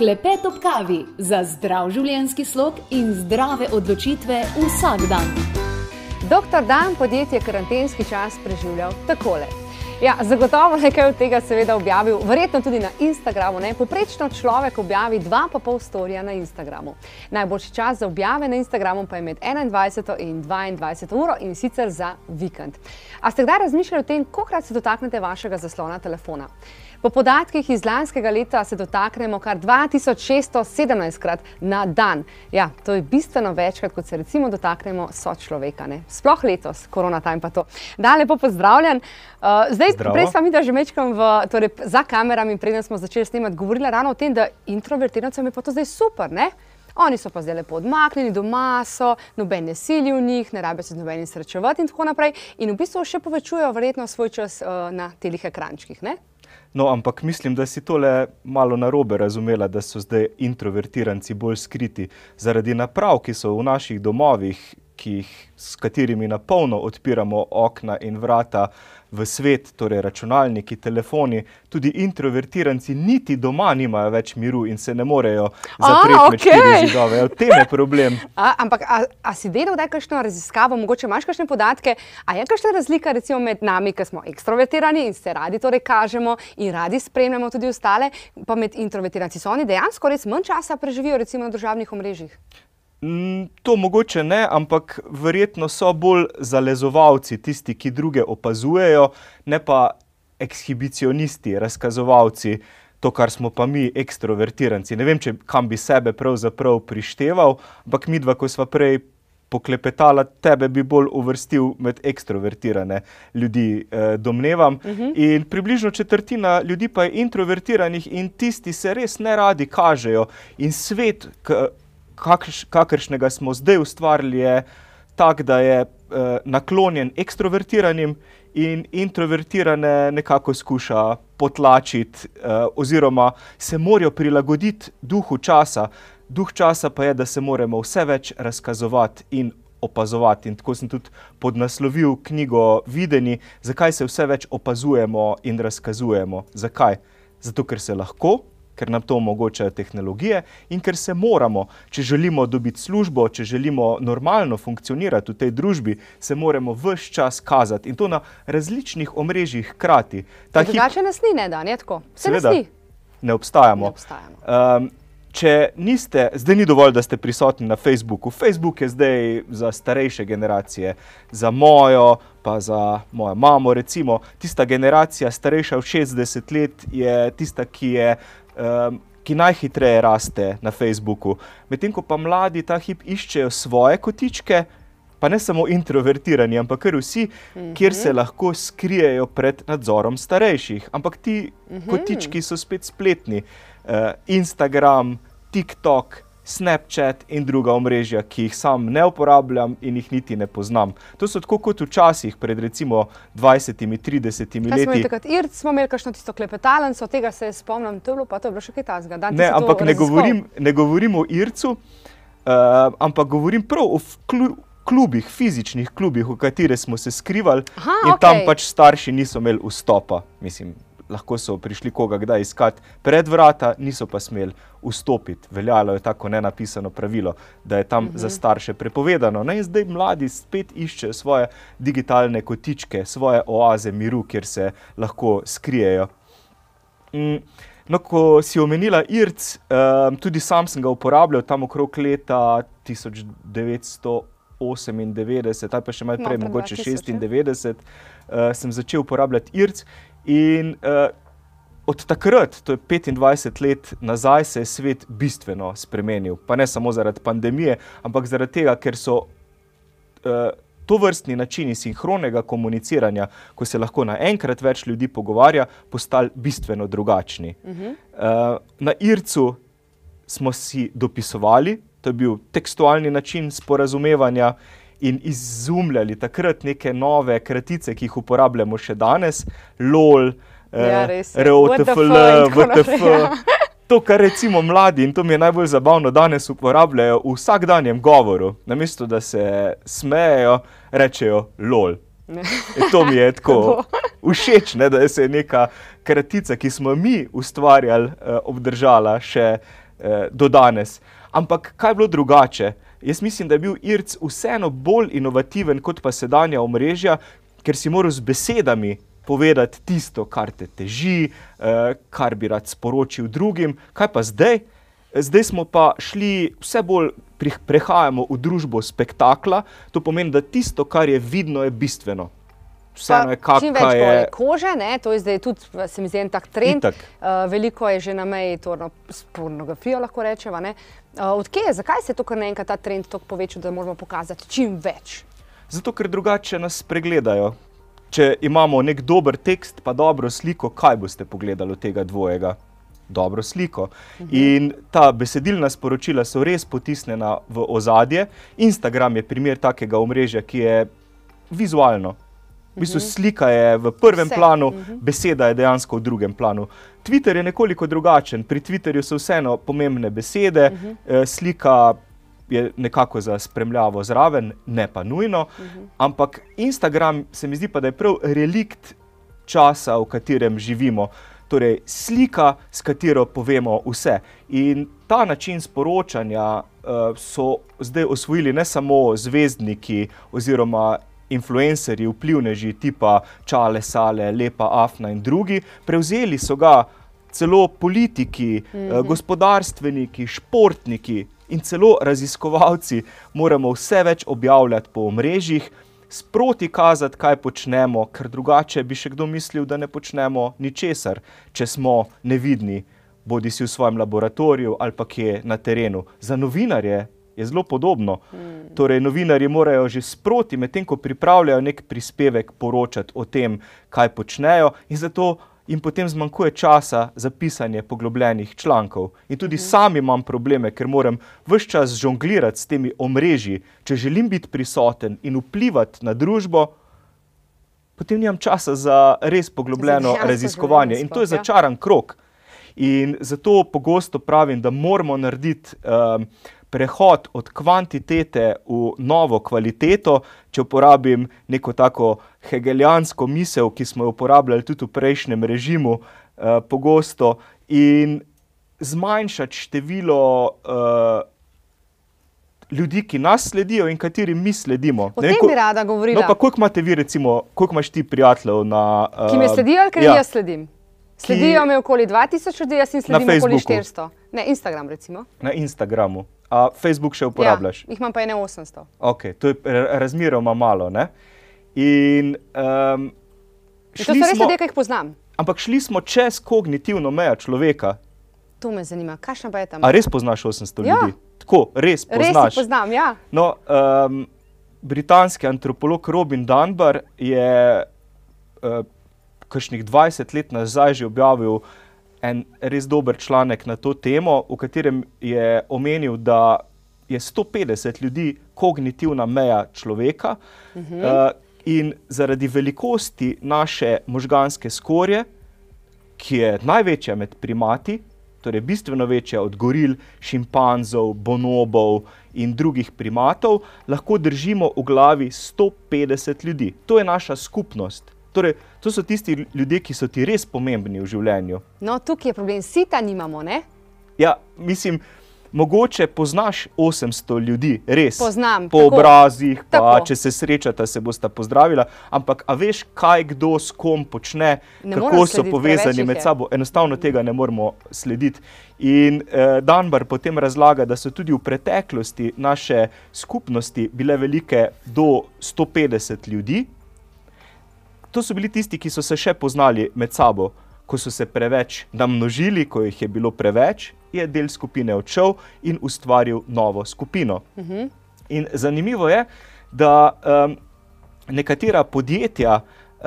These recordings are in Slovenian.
Klepet ob kavi za zdrav življenjski slog in zdrave odločitve vsak dan. Doktor Dan podjetje karantenski čas preživljal takole. Ja, zagotovo nekaj od tega seveda objavil, verjetno tudi na Instagramu. Ne? Poprečno človek objavi dva pa pol storija na Instagramu. Najboljši čas za objave na Instagramu pa je med 21 in 22 uro in sicer za vikend. A ste kdaj razmišljali o tem, kolikrat se dotaknete vašega zaslona telefona? Po podatkih iz lanskega leta se dotaknemo kar 2617 krat na dan. Ja, to je bistveno večkrat, kot se recimo dotaknemo sočloveka. Ne? Sploh letos, korona time pa to. Dan lepo pozdravljen. Uh, zdaj, Zdravo. prej sem videla že mečkam v, torej, za kamerami, preden smo začeli snemati, govorila ravno o tem, da introvertirancem je pa to zdaj super, ne? Oni so pa zdaj lepo odmaknjeni, doma so, noben ne sili v njih, ne rabijo se z nobenim srečevati in tako naprej. In v bistvu še povečujejo verjetno svoj čas uh, na telih ekrančkih, ne? No, ampak mislim, da si tole malo narobe razumela, da so zdaj introvertiranci bolj skriti. Zaradi naprav, ki so v naših domovih, ki jih, s katerimi na polno odpiramo okna in vrata v svet, torej računalniki, telefoni, tudi introvertiranci niti doma nimajo več miru in se ne morejo zapreti med štiri zidove. V tem je problem. A, ampak, a, a si delal kdaj kakšno raziskavo, mogoče imaš kakšne podatke, a je kakšna razlika recimo med nami, ki smo ekstrovertirani in se radi torej kažemo in radi spremljamo tudi ostale, pa med introvertiranci so oni dejansko res manj časa preživijo recimo na družabnih omrežjih? Mm, To mogoče ne, ampak verjetno so bolj zalezovalci, tisti, ki druge opazujejo, ne pa ekshibicionisti, razkazovalci, to, kar smo pa mi, ekstrovertiranci. Ne vem, če kam bi sebe pravzaprav prišteval, ampak mi dva, ko sva prej poklepetala, tebe bi bolj uvrstil med ekstrovertirane ljudi, eh, domnevam. Uh -huh. In približno četrtina ljudi pa je introvertiranih in tisti se res ne radi kažejo. In svet, kakš, kakršnega smo zdaj ustvarili, je tak, da je eh, naklonjen ekstrovertiranim in introvertirane nekako skuša potlačiti, eh, oziroma se morajo prilagoditi duhu časa. Duh časa pa je, da se moramo vse več razkazovati in opazovati. In tako sem tudi podnaslovil knjigo Videni, zakaj se vse več opazujemo in razkazujemo. Zakaj? Zato, ker se lahko, ker nam to omogočajo tehnologije in ker se moramo, če želimo dobiti službo, če želimo normalno funkcionirati v tej družbi, se moramo vse čas kazati in to na različnih omrežjih hkrati. Hip Drugače nas ni, ne da, ne tako. Se Seveda. nas ni. ne obstajamo. Ne obstajamo. Um, če niste, zdaj ni dovolj, da ste prisotni na Facebooku. Facebook je zdaj za starejše generacije, za mojo, pa za mojo mamo. Recimo, tista generacija, starejša od 60 let, je tista, ki je. Um, Ki najhitreje raste na Facebooku, medtem ko pa mladi ta hip iščejo svoje kotičke, pa ne samo introvertirani, ampak kar vsi, mm -hmm. kjer se lahko skrijejo pred nadzorom starejših. Ampak ti mm -hmm. kotički so spet spletni. Uh, Instagram, TikTok, Snapchat in druga omrežja, ki jih sam ne uporabljam in jih niti ne poznam. To so tako kot včasih, pred recimo 20-30 Kaj smo leti. takrat? Irc smo imeli kakšno tisto klepetalnico, tega se spomnim, to je bilo pa to je bilo še kaj tasga. Dan, Ne, ampak ne govorim, ne govorim o Ircu, uh, ampak govorim prav o klu, klubih, fizičnih klubih, v katere smo se skrivali Aha, in tam okej. pač starši niso imeli vstopa. Mislim, lahko so prišli koga kdaj iskati pred vrata, niso pa smeli vstopiti. Veljalo je tako nenapisano pravilo, da je tam uh -huh. za starše prepovedano. Ne, in zdaj mladi spet iščejo svoje digitalne kotičke, svoje oaze miru, kjer se lahko skrijejo. Mm, No, ko si omenila IRC, um, tudi sam sem ga uporabljal tam okrog leta 1998, ali pa še malo No, prej, pred mogoče 2000, 96, uh, sem začel uporabljati IRC. In uh, od takrat, to je 25 let nazaj, se je svet bistveno spremenil. Pa ne samo zaradi pandemije, ampak zaradi tega, ker so uh, to vrstni načini sinhronega komuniciranja, ko se lahko naenkrat več ljudi pogovarja, postali bistveno drugačni. Uh -huh. uh, na IRC-u smo si dopisovali, to je bil tekstualni način sporazumevanja. In izumljali takrat neke nove kratice, ki jih uporabljamo še danes, LOL, Ja, eh, res je. ROTFL, VTF. ja. To, kar recimo mladi, in to mi je najbolj zabavno, danes uporabljajo v vsakdanjem govoru. Namesto da se smejejo, rečejo LOL. E, to mi je tako všeč, ne, da se je neka kratica, ki smo mi ustvarjali, eh, obdržala še eh, do danes. Ampak kaj je bilo drugače? Jaz mislim, da je bil IRC vseeno bolj inovativen kot pa sedanja omrežja, ker si moral z besedami povedati tisto, kar te teži, eh, kar bi rad sporočil drugim. Kaj pa zdaj? Zdaj smo pa šli vse bolj, prehajamo v družbo spektakla, to pomeni, da tisto, kar je vidno, je bistveno. Vseeno je kakšno je. Kože, ne? to je zdaj tudi, se mi zdi, en tak trend. Uh, veliko je že na meji torno, s pornografijo, lahko rečemo. Uh, Odkje je, zakaj se je to kar naenkrat ta trend tako povečal, da moramo pokazati čim več? Zato, ker drugače nas pregledajo. Če imamo nek dober tekst, pa dobro sliko, kaj boste pogledali od tega dvojega? Dobro sliko. -huh. In ta besedilna sporočila so res potisnjena v ozadje. Instagram je primer takega omrežja, ki je vizualno V bistvu mhm. slika je v prvem Vse. planu, mhm. beseda je dejansko v drugem planu. Twitter je nekoliko drugačen. Pri Twitterju so vseeno pomembne besede, mhm. Eh, slika je nekako za spremljavo zraven, ne pa nujno. Ampak Instagram se mi zdi pa, da je prav relikt časa, v katerem živimo. Torej, slika, s katero povemo vse. In ta način sporočanja uh, so zdaj osvojili ne samo zvezdniki oziroma influencerji, vplivneži, tipa Čale, Sale, Lepa, Afna in drugi, prevzeli so ga celo politiki, mm -hmm. gospodarstveniki, športniki in celo raziskovalci. Moramo vse več objavljati po omrežjih. Sproti kazati, kaj počnemo, ker drugače bi še kdo mislil, da ne počnemo ničesar, če smo nevidni, bodi si v svojem laboratoriju ali pa kje na terenu. Za novinarje je zelo podobno. Hmm. Torej, novinari morajo že sproti, medtem ko pripravljajo nek prispevek, poročati o tem, kaj počnejo, in zato jim potem zmanjkuje časa za pisanje poglobljenih člankov. In tudi hmm. sam imam probleme, ker moram vse čas žonglirati s temi omrežji, če želim biti prisoten in vplivati na družbo. Potem nimam časa za res poglobljeno raziskovanje, in to je ja. začaran krok. In zato pogosto pravim, da moramo narediti um, prehod od kvantitete v novo kvaliteto, če uporabim neko tako hegelijansko misel, ki smo jo uporabljali tudi v prejšnjem režimu, uh, pogosto, in zmanjšati število uh, ljudi, ki nas sledijo in kateri mi sledimo. O tem bi rada govorila. No, koliko imate vi, recimo, koliko imaš ti prijateljev? Na, uh, ki me sledijo ali ker ja. jaz sledim? Sledijo me okoli 2000 ljudi, jaz jim sledim okoli 400. Ne, Instagram recimo. Na Instagramu. A Facebook še uporabljaš? Ja, jih imam pa ene 800. Okay, to je razmeroma malo. Ne? In, um, In to so res ljudje, ki jih poznam. Ampak šli smo čez kognitivno mejo človeka. To me zanima, kakšna pa je tam? A res poznaš 800 ja. ljudi? Tako, res poznaš. Res poznam, ja. No, um, britanski antropolog Robin Dunbar je uh, kakšnih 20 let nazaj že objavil en res dober članek na to temo, v katerem je omenil, da je 150 ljudi kognitivna meja človeka uh -huh. uh, in zaradi velikosti naše možganske skorje, ki je največja med primati, torej bistveno večja od goril, šimpanzov, bonobov in drugih primatov, lahko držimo v glavi 150 ljudi. To je naša skupnost. Torej, to so tisti ljudje, ki so ti res pomembni v življenju. No, tukaj je problem, sita nimamo. Ne? Ja, mislim, mogoče poznaš 800 ljudi, res. Poznam. Po tako, obrazih, pa tako. če se srečata, se bosta pozdravila. Ampak, a veš, kaj kdo s kom počne, ne kako so povezani med sabo? Enostavno tega ne moremo slediti. In eh, Danbar potem razlaga, da so tudi v preteklosti naše skupnosti bile velike do 150 ljudi to so bili tisti, ki so se še poznali med sabo. Ko so se preveč namnožili, ko jih je bilo preveč, je del skupine odšel in ustvaril novo skupino. Uh mhm. -huh. In zanimivo je, da um, nekatera podjetja uh,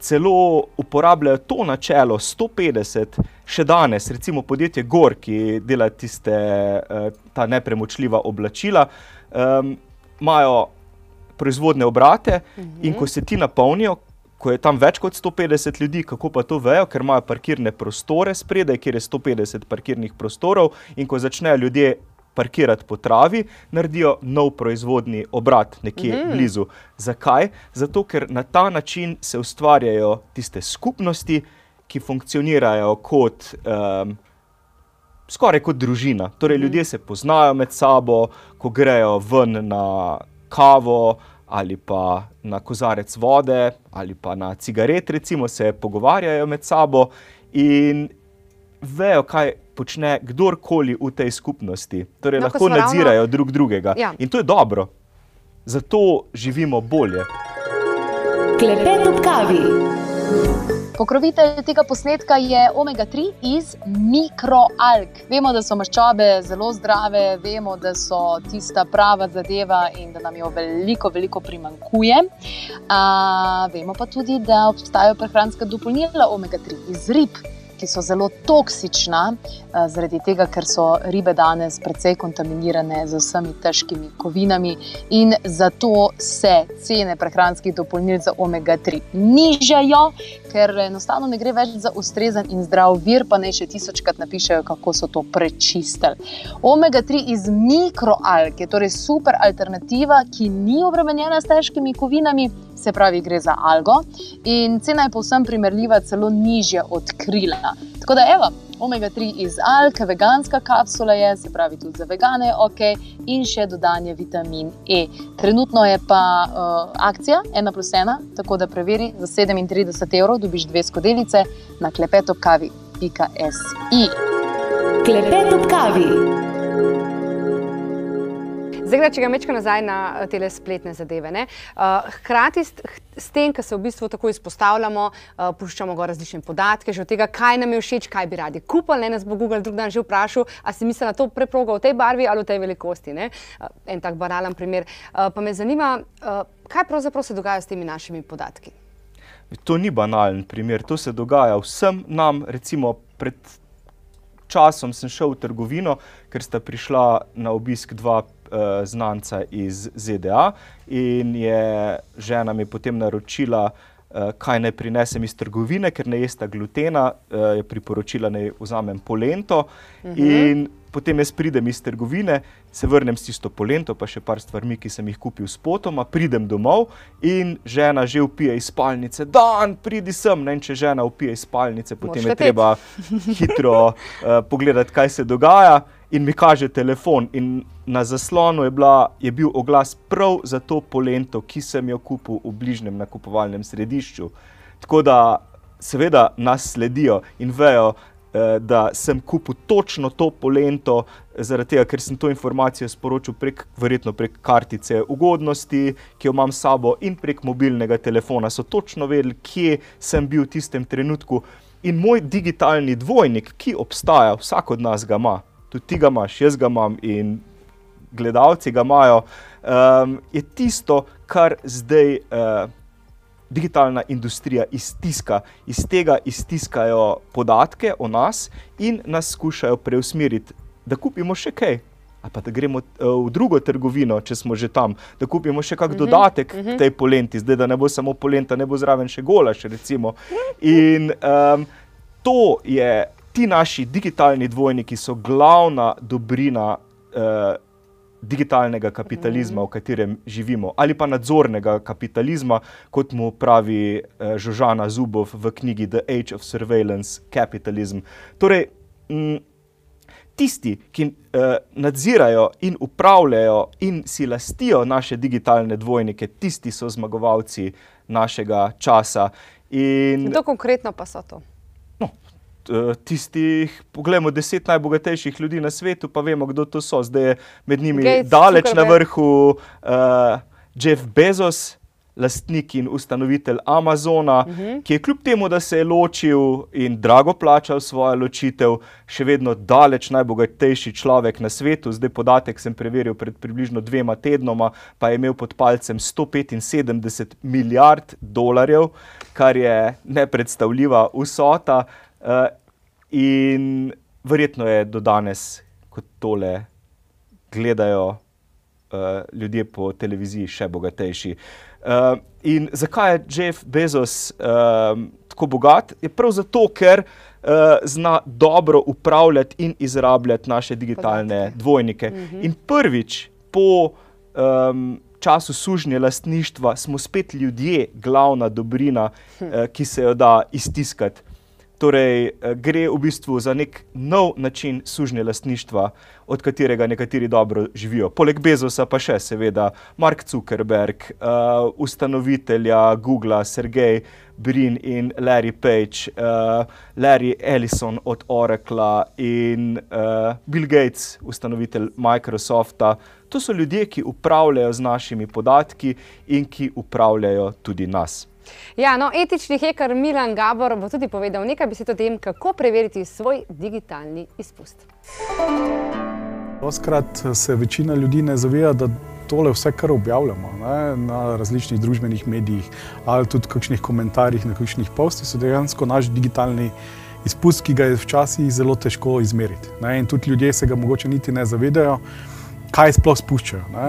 celo uporabljajo to načelo 150 še danes, recimo podjetje Gor, ki dela tiste, uh, ta nepremočljiva oblačila, um, imajo proizvodne obrate uh -huh. in ko se ti napolnijo, ko je tam več kot 150 ljudi, kako pa to vejo, ker imajo parkirne prostore spredaj, kjer je 150 parkirnih prostorov, in ko začnejo ljudje parkirati po travi, naredijo nov proizvodni obrat nekje mm. blizu. Zakaj? Zato, ker na ta način se ustvarjajo tiste skupnosti, ki funkcionirajo kot um, skoraj kot družina. Torej, ljudje se poznajo med sabo, ko grejo ven na kavo ali pa na kozarec vode ali pa na cigaret, recimo, se pogovarjajo med sabo in vejo, kaj počne kdorkoli v tej skupnosti. Torej, No, ko lahko smo ravno- nadzirajo drug drugega. Ja. In to je dobro. Zato živimo bolje. Klepet ob kavi. Pokrovitelj tega posnetka je omega-3 iz mikroalg. Vemo, da so maščobe zelo zdrave, vemo, da so tista prava zadeva in da nam jo veliko, veliko primankuje. A, vemo pa tudi, da obstajajo prehranska dopolnila omega-3 iz rib. Ki so zelo toksična, zaradi tega, ker so ribe danes precej kontaminirane z vsemi težkimi kovinami, in zato se cene prehranskih dopolnil za omega-3 nižajo, ker enostavno ne gre več za ustrezen in zdrav vir, pa ne še tisočkrat napišejo, kako so to prečistili. Omega-3 iz mikroalg je torej super alternativa, ki ni obremenjena s težkimi kovinami, se pravi, gre za algo in cena je povsem primerljiva, celo nižja od krila. Tako da, evo, omega-3 iz alg, veganska kapsula je, se pravi, tudi za vegane, ok, in še dodanje vitamin E. Trenutno je pa uh, akcija 1 plus 1, tako da preveri za 37 evrov, dobiš dve skodelice na klepetokavi.si. Klepet ob kavi. Zdaj, če ga mečka nazaj na eh, te spletne zadeve. ne. Uh, hkrati s, s tem, ko se v bistvu tako izpostavljamo, uh, puščamo gor različne podatke, že od tega, kaj nam je všeč, kaj bi radi kupili. Ne? Nas bo Google drug dan že vprašal, a si misli na to preprogo v tej barvi ali v tej velikosti. ne. En tak banalen primer. Pa me zanima, kaj pravzaprav se dogaja s temi našimi podatki. To ni banalen primer, to se dogaja vsem nam. Recimo pred časom sem šel v trgovino, ker sta prišla na obisk dva znanca iz ZDA in je žena mi potem naročila, uh, kaj naj prinesem iz trgovine, ker ne jesta glutena, uh, je priporočila, naj vzamem polento. -huh. In potem jaz pridem iz trgovine, se vrnem s tisto polento, pa še par stvarmi, ki sem jih kupil s potoma, pridem domov in žena že upije iz spalnice, dan, pridi sem. Ne, in če žena upije iz spalnice, potem je leteti. treba hitro uh, pogledati, kaj se dogaja. In mi kaže telefon, in na zaslonu je, bila, je bil oglas prav za to polento, ki sem jo kupil v bližnjem nakupovalnem središču. Tako da, seveda, nas sledijo in vejo, eh, da sem kupil točno to polento, zaradi tega, ker sem to informacijo sporočil prek, verjetno prek kartice ugodnosti, ki jo imam s sabo, in prek mobilnega telefona. So točno vedeli, kje sem bil v tistem trenutku. In moj digitalni dvojnik, ki obstaja, vsak od nas ga ima, tudi ti ga imaš, jaz ga imam in gledalci ga imajo, um, je tisto, kar zdaj uh, digitalna industrija iztiska. Iz tega iztiskajo podatke o nas in nas skušajo preusmeriti, da kupimo še kaj. Ali pa da gremo uh, v drugo trgovino, če smo že tam, da kupimo še kak dodatek k tej polenti, zdaj da ne bo samo polenta, ne bo zraven še golaš. Recimo. In um, to je, ti naši digitalni dvojniki so glavna dobrina uh, digitalnega kapitalizma, v katerem živimo, ali pa nadzornega kapitalizma, kot mu pravi uh, Žožana Zubov v knjigi The Age of Surveillance Capitalism. Torej, mm, tisti, ki uh, nadzirajo in upravljajo in si lastijo naše digitalne dvojnike, tisti so zmagovalci našega časa. In, Kdo konkretno pa so to? Eh, tistih, poglejmo, deset najbogatejših ljudi na svetu, pa vemo, kdo to so. Zdaj je med njimi Gates, daleč na Zuckerberg. vrhu uh, Jeff Bezos. Lastnik in ustanovitelj Amazona, uh -huh. ki je kljub temu, da se je ločil in drago plačal svojo ločitev, še vedno daleč najbogatejši človek na svetu. Zdaj podatek sem preveril pred približno dvema tednoma, pa je imel pod palcem 175 milijard dolarjev, kar je nepredstavljiva vsota. Uh, in verjetno je do danes, ko tole gledajo uh, ljudje po televiziji, še bogatejši. Uh, in zakaj je Jeff Bezos uh, tako bogat? Je prav zato, ker uh, zna dobro upravljati in izrabljati naše digitalne Podatke. dvojnike. In prvič po um, času sužnje lastništva smo spet ljudje glavna dobrina, uh, ki se jo da iztiskati. Torej, eh, gre v bistvu za nek nov način sužnje lastništva, od katerega nekateri dobro živijo. Poleg Bezosa pa še seveda Mark Zuckerberg, uh, ustanovitelja Google, Sergej Brin in Larry Page, uh, Larry Ellison od Oracla in uh, Bill Gates, ustanovitelj Microsofta. To so ljudje, ki upravljajo z našimi podatki in ki upravljajo tudi nas. Ja, no, etični heker Milan Gabor bo tudi povedal nekaj besed o tem, kako preveriti svoj digitalni izpust. Oskrat se večina ljudi ne zaveda, da tole vse, kar objavljamo ne, na različnih družbenih medijih ali tudi kakšnih komentarjih na kakšnih postih, so dejansko naš digitalni izpust, ki ga je včasih zelo težko izmeriti. Ne, in tudi ljudje se ga mogoče niti ne zavedajo kaj sploh spuščajo. Ne?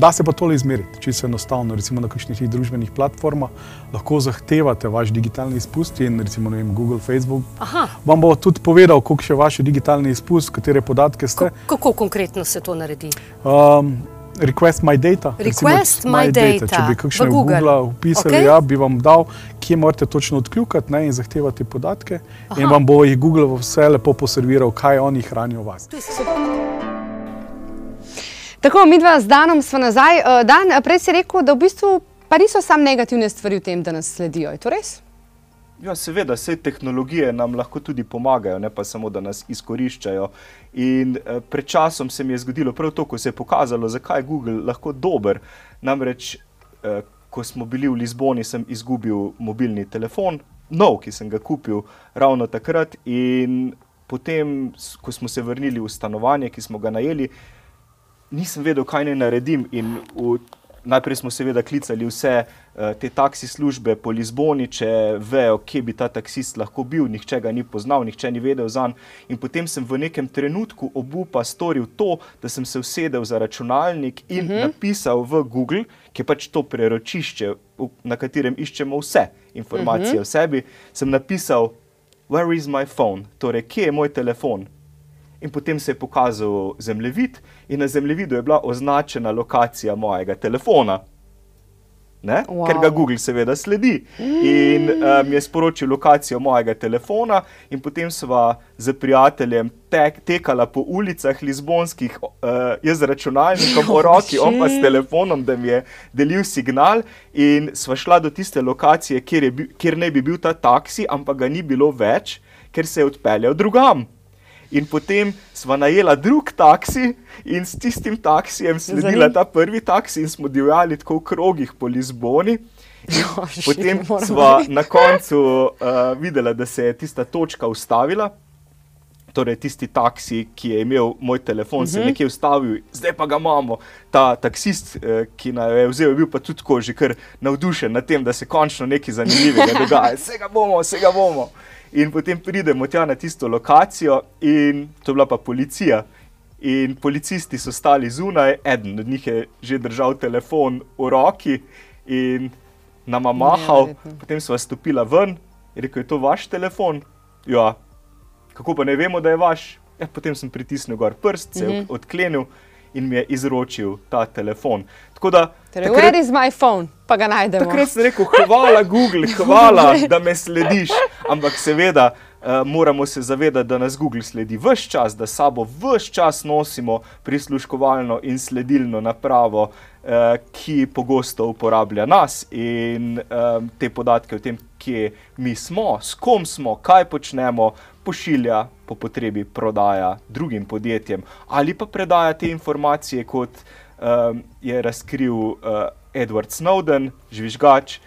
Da se pa tole izmeriti, če se enostavno, recimo na kakšnih družbenih platformah, lahko zahtevate vaš digitalni izpust in recimo vem, Google, Facebook. Aha. Vam bo tudi povedal, koliko je vaš digitalni izpust, katere podatke ste. K kako konkretno se to naredi? Um, Request my data. Request recimo, my, my data. data. Če bi kakšne v Google, Google upisali, okay. ja, bi vam dal, kje morate točno odkljukati ne, in zahtevati podatke. Aha. In vam bo jih Google vse lepo poserviral, kaj oni hranijo v vas. Tako, mi dva z Danom smo nazaj. Eh, Dan, prej si rekel, da v bistvu pa niso samo negativne stvari v tem, da nas sledijo. Je to res? Ja, seveda, vse tehnologije nam lahko tudi pomagajo, ne pa samo, da nas izkoriščajo. In eh, pred časom se mi je zgodilo prav to, ko se je pokazalo, zakaj je Google lahko dober. Namreč, eh, ko smo bili v Lizboni, sem izgubil mobilni telefon, nov, ki sem ga kupil ravno takrat. In potem, ko smo se vrnili v stanovanje, ki smo ga najeli, nisem vedel, kaj naj naredim. V, najprej smo seveda klicali vse uh, te taksi službe po Lizboni, če vejo, kje bi ta taksist lahko bil, nihče ga ni poznal, nihče ni vedel za njega. In potem sem v nekem trenutku obupa storil to, da sem se usedel za računalnik in uh mhm. -huh. napisal v Google, ki je pač to preročišče, na katerem iščemo vse informacije uh mhm. -huh. o sebi, sem napisal. Where is my phone? Torej, kje je moj telefon? In potem se je pokazal zemljevid, in na zemljevidu je bila označena lokacija mojega telefona. Wow. Ker ga Google seveda sledi. In um, je sporočil lokacijo mojega telefona, in potem sva z prijateljem tek, tekala po ulicah Lizbonskih, uh, jaz z računalnikom v roki, on pa s telefonom, da mi je delil signal. In sva šla do tiste lokacije, kjer, je, kjer ne bi bil ta taksi, ampak ga ni bilo več, ker se je odpeljal drugam. In potem smo najela drug taksi in s tistim taksijem sledila ta prvi taksi in smo divjali tako v krogih po Lizboni. Jo, potem smo na koncu uh, videli, da se je tista točka ustavila. Torej, tisti taksi, ki je imel moj telefon, uh -huh. se je mhm. nekje ustavil, zdaj pa ga imamo. Ta taksist, eh, ki nam je vzel, je bil pa tudi tako že kar navdušen nad tem, da se končno nekaj zanimivega dogaja. Vse ga bomo, vse ga bomo. In potem pridemo tja na tisto lokacijo, in to je bila pa policija. In policisti so stali zunaj, eden od njih je že držal telefon v roki in nam mahal. Potem smo stopili ven in rekel: Je to vaš telefon? Ja, kako pa ne vemo, da je vaš. Ja, potem sem pritisnil gor prst, se je mhm. odklenil in mi je izročil ta telefon. Da, torej, takrat, where is my phone? Pa ga najdemo. Takrat sem rekel, hvala Google, hvala, da me slediš. Ampak seveda uh, moramo se zavedati, da nas Google sledi vse čas, da sabo vse čas nosimo prisluškovalno in sledilno napravo, uh, ki pogosto uporablja nas in um, te podatke o tem, kje mi smo, s kom smo, kaj počnemo, pošilja po potrebi prodaja drugim podjetjem ali pa predaja te informacije, kot um, je razkril uh, Edward Snowden, žvižgač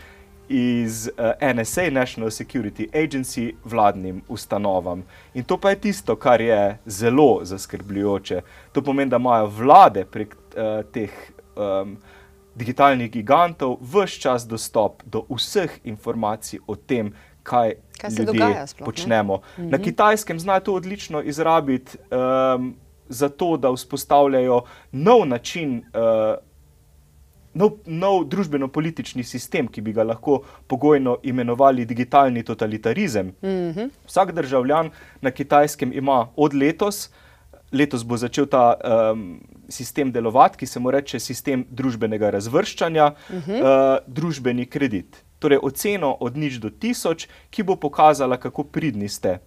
iz uh, NSA, National Security Agency, vladnim ustanovam. In to pa je tisto, kar je zelo zaskrbljujoče. To pomeni, da imajo vlade prek uh, teh. Um, Digitalnih gigantov, vse čas dostop do vseh informacij o tem, kaj, kaj se dogaja. Sploh, počnemo. Mhm. Na kitajskem znajo to odlično izrabiti, um, zato da vzpostavljajo nov način. Uh, Nov, nov družbeno-politični sistem, ki bi ga lahko pogojno imenovali digitalni totalitarizem. Mm -hmm. Vsak državljan na kitajskem ima od letos, letos bo začel ta um, sistem delovati, ki se mu reče sistem družbenega razvrščanja, mm -hmm. uh, družbeni kredit. torej oceno od nič do tisoč, ki bo pokazala, kako pridni ste.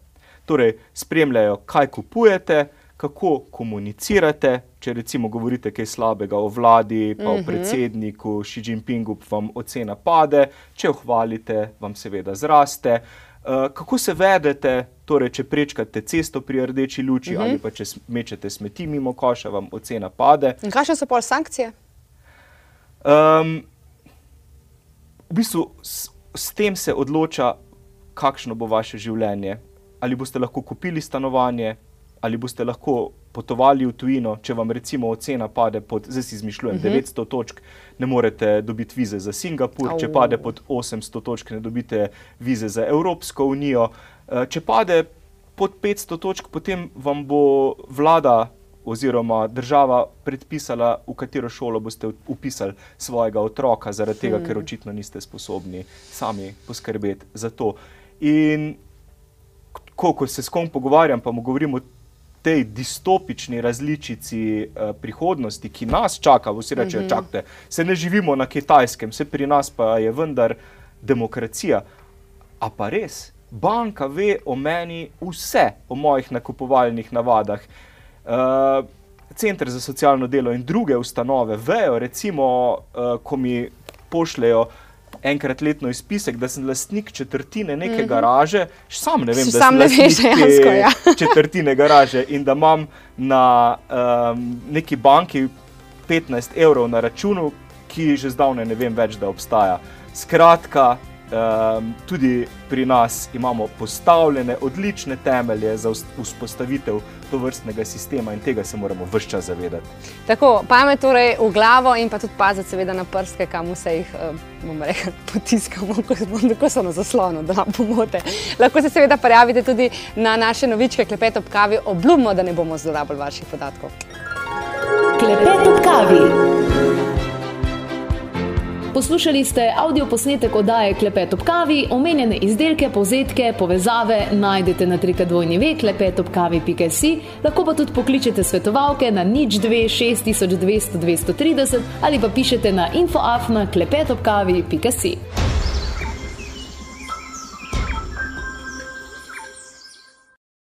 Torej, spremljajo, kaj kupujete, kako komunicirate. Če recimo govorite kaj slabega o vladi, pa o predsedniku Xi Jinpingu, vam ocena pade, če jo hvalite, vam seveda zraste. Uh, kako se vedete, torej, če prečkate cesto pri rdeči luči uh -huh. ali pa če mečete smeti mimo koša, vam ocena pade. In kakšne so pol sankcije? Um, v bistvu s, s tem se odloča, kakšno bo vaše življenje. Ali boste lahko kupili stanovanje, ali boste lahko potovali v tujino, če vam recimo ocena pade pod, zdaj si izmišljujem, uh -huh. 900 točk, ne morete dobiti vize za Singapur, Au. če pade pod 800 točk, ne dobite vize za Evropsko unijo. Če pade pod 500 točk, potem vam bo vlada oziroma država predpisala, v katero šolo boste upisali svojega otroka, zaradi tega, hmm. ker očitno niste sposobni sami poskrbeti za to. In ko, ko se s kom pogovarjam, pa mu govorim o tej distopični različici uh, prihodnosti, ki nas čaka, vsi rečejo, mhm. čakajte, se ne živimo na kitajskem, vse pri nas pa je vendar demokracija. A pa res, banka ve o meni vse, o mojih nakupovalnih navadah. Uh, Center za socialno delo in druge ustanove vejo, recimo, uh, ko mi pošljajo enkrat letno izpisek, da sem lastnik četrtine neke -hmm. garaže, sam ne vem, da sam sem veš, dejansko, ja. četrtine garaže in da imam na um, neki banki 15 evrov na računu, ki že zdavne ne vem več, da obstaja. Skratka, um, tudi pri nas imamo postavljene odlične temelje za vzpostavitev to vrstnega sistema in tega se moramo vse čas zavedati. Tako, pamet torej v glavo in pa tudi paziti seveda na prste, kam vse jih, bomo rekli, potiskamo, ko so na zaslonu, da nam pomote. Lahko se seveda prijavite tudi na naše novičke Klepet ob kavi, obljubimo, da ne bomo zlorabili vaših podatkov. Klepet ob kavi. Poslušali ste avdio posnetek oddaje Klepet ob kavi, omenjene izdelke, povzetke, povezave najdete na trikadvojni ve klepetobkavi.si, lahko pa tudi pokličete svetovalke na nič 26200 230 ali pa pišete na infoafna klepetobkavi.si.